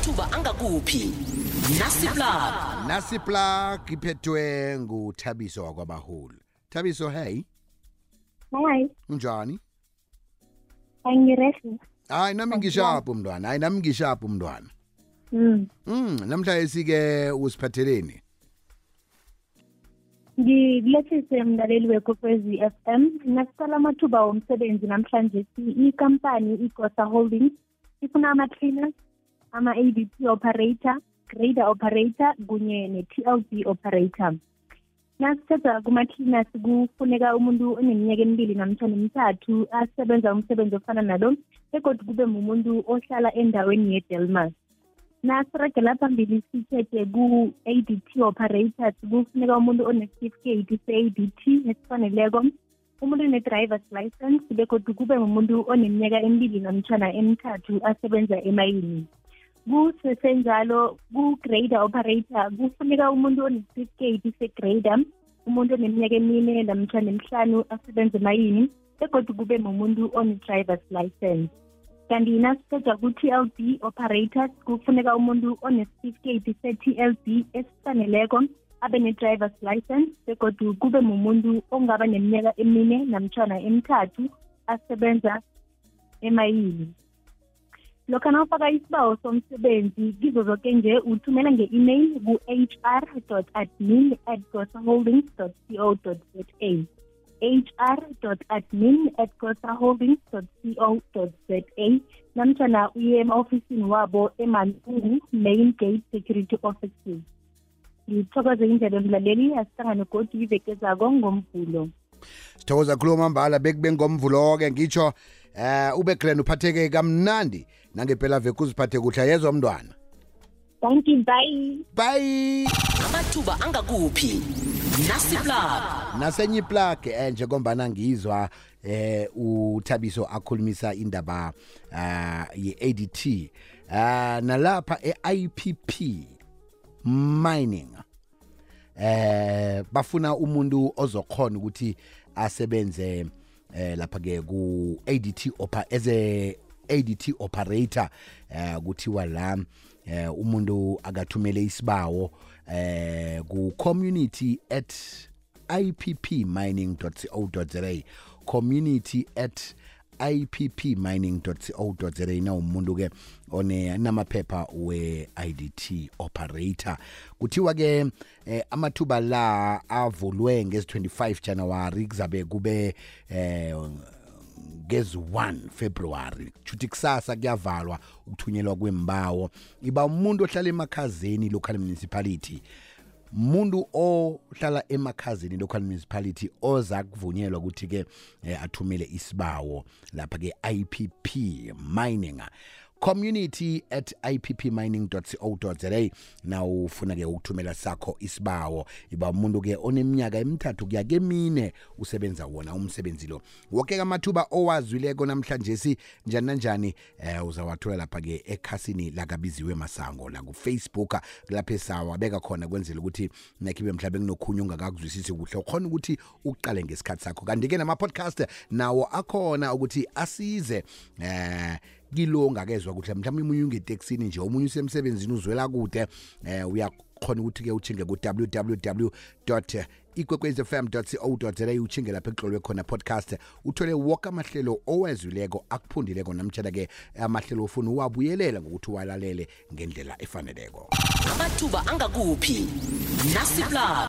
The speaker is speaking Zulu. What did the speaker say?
amathuba angakuphi? Nasiplug nasiplug iphethwe nguthabiso wakwabaholi. Thabiso hey. Hayi unjani? Angirehle hayi nami ngishapho mntwana hayi nami ngishapho mntwana mm. mm namhlanje ke usiphatheleni ngikulethise mlaleli wekokwezi f m. Nasiqala amathuba womsebenzi namhlanje. Ikampani igosa holdings ifuna ama-cleaners ama-a b p operator grader operator kunye ne-tlb operator. Nasithetha kuma-cleaners kufuneka umuntu oneminyaka emibili namtshana emithathu asebenza umsebenzi ofana nalo begodwa kube mumuntu ohlala endaweni yedelmas. Nasiragela phambili sithethe ku-a d t operators kufuneka umuntu onesitifiketi se-a d t esifaneleko umuntu one-drivers license begodwa kube ngumuntu oneminyaka emibili namtshana emithathu asebenza emayini kusesenjalo ku-grader operator kufuneka umuntu onesitifiketi se-grader umuntu oneminyaka emine namtshana emihlanu asebenza emayini begodwa kube mumuntu one-drivers license. Kanti nasithetha ku-tlb operators kufuneka umuntu onesitifiketi se-tlb esifaneleko abe ne-drivers license begodwa kube mumuntu ongaba neminyaka emine namtshana emithathu asebenza emayini. Lokho nawufaka isibawo somsebenzi kizo zonke nje uthumela nge-email ku-hr admin at gosaholdings co za hr.admin at gosaholdings.co.za namtshana uye ema-ofisini wabo emantungu main gate security offices. Ngithokoze indlela mlaleli asihlangane godi iveke zako ngomvulo. Sithokoza khuluma mbala bekube ngomvulo-ke ngitsho eh ube glen uphatheke kamnandi. Nangempela veke uziphathe kuhle. Yezwa mntwana. Thank you bye. Bye. Amathuba angakuphi? Nasiplug nasenye iplug eh njengombana ngizwa eh uthabiso akhulumisa indaba uh, ye-ADT uh, nalapha e-IPP mining eh bafuna umuntu ozokhona ukuthi asebenze eh lapha ke ku ADT opa as a ADT operator eh kuthiwa la eh umuntu akathumele isibawo eh ku community at ippmining.co.za community at ippmining.co.za na umuntu ke one namaphepha we-IDT operator. Kuthiwa ke eh, amathuba la avulwe ngezi-25 January kuzabe kube eh ngezi-1 February. Chuthi kusasa kuyavalwa ukuthunyelwa kwembawo. Iba umuntu ohlala emakhazeni local municipality. Muntu ohlala emakhazini local municipality oza kuvunyelwa ukuthi ke eh, athumele isibawo lapha ke IPP mining community at ippmining.co.za na ufuna ke ukuthumela sakho isibawo. Iba umuntu ke oneminyaka emithathu kuya kemine usebenza wona umsebenzi lo. Wonke amathuba owazwileko namhlanje si njani nanjani? Eh uzawathola lapha ke ekhasini lakabiziwe masango la ku Facebook lapha esawabeka khona kwenzela ukuthi nakhibe mhlawumbe kunokhunye ungakakuzwisisi kuhle ukhona ukuthi uqale ngesikhathi sakho. Kanti ke nama podcast nawo akhona ukuthi asize eh kilo ongakezwa kuhle. Mhlawumbe umunye ungeteksini nje omunye usemsebenzini uzwela kude eh uyakhona ukuthi ke uchinge ku www ikwekwezfm.co.za uchinge lapha ekuhlolwe khona podcast. Uthole wonke amahlelo owezwileko akuphundileko namtshana ke amahlelo ofuna uwabuyelela ngokuthi uwalalele ngendlela efaneleko. Amathuba angakuphi? Nasiplug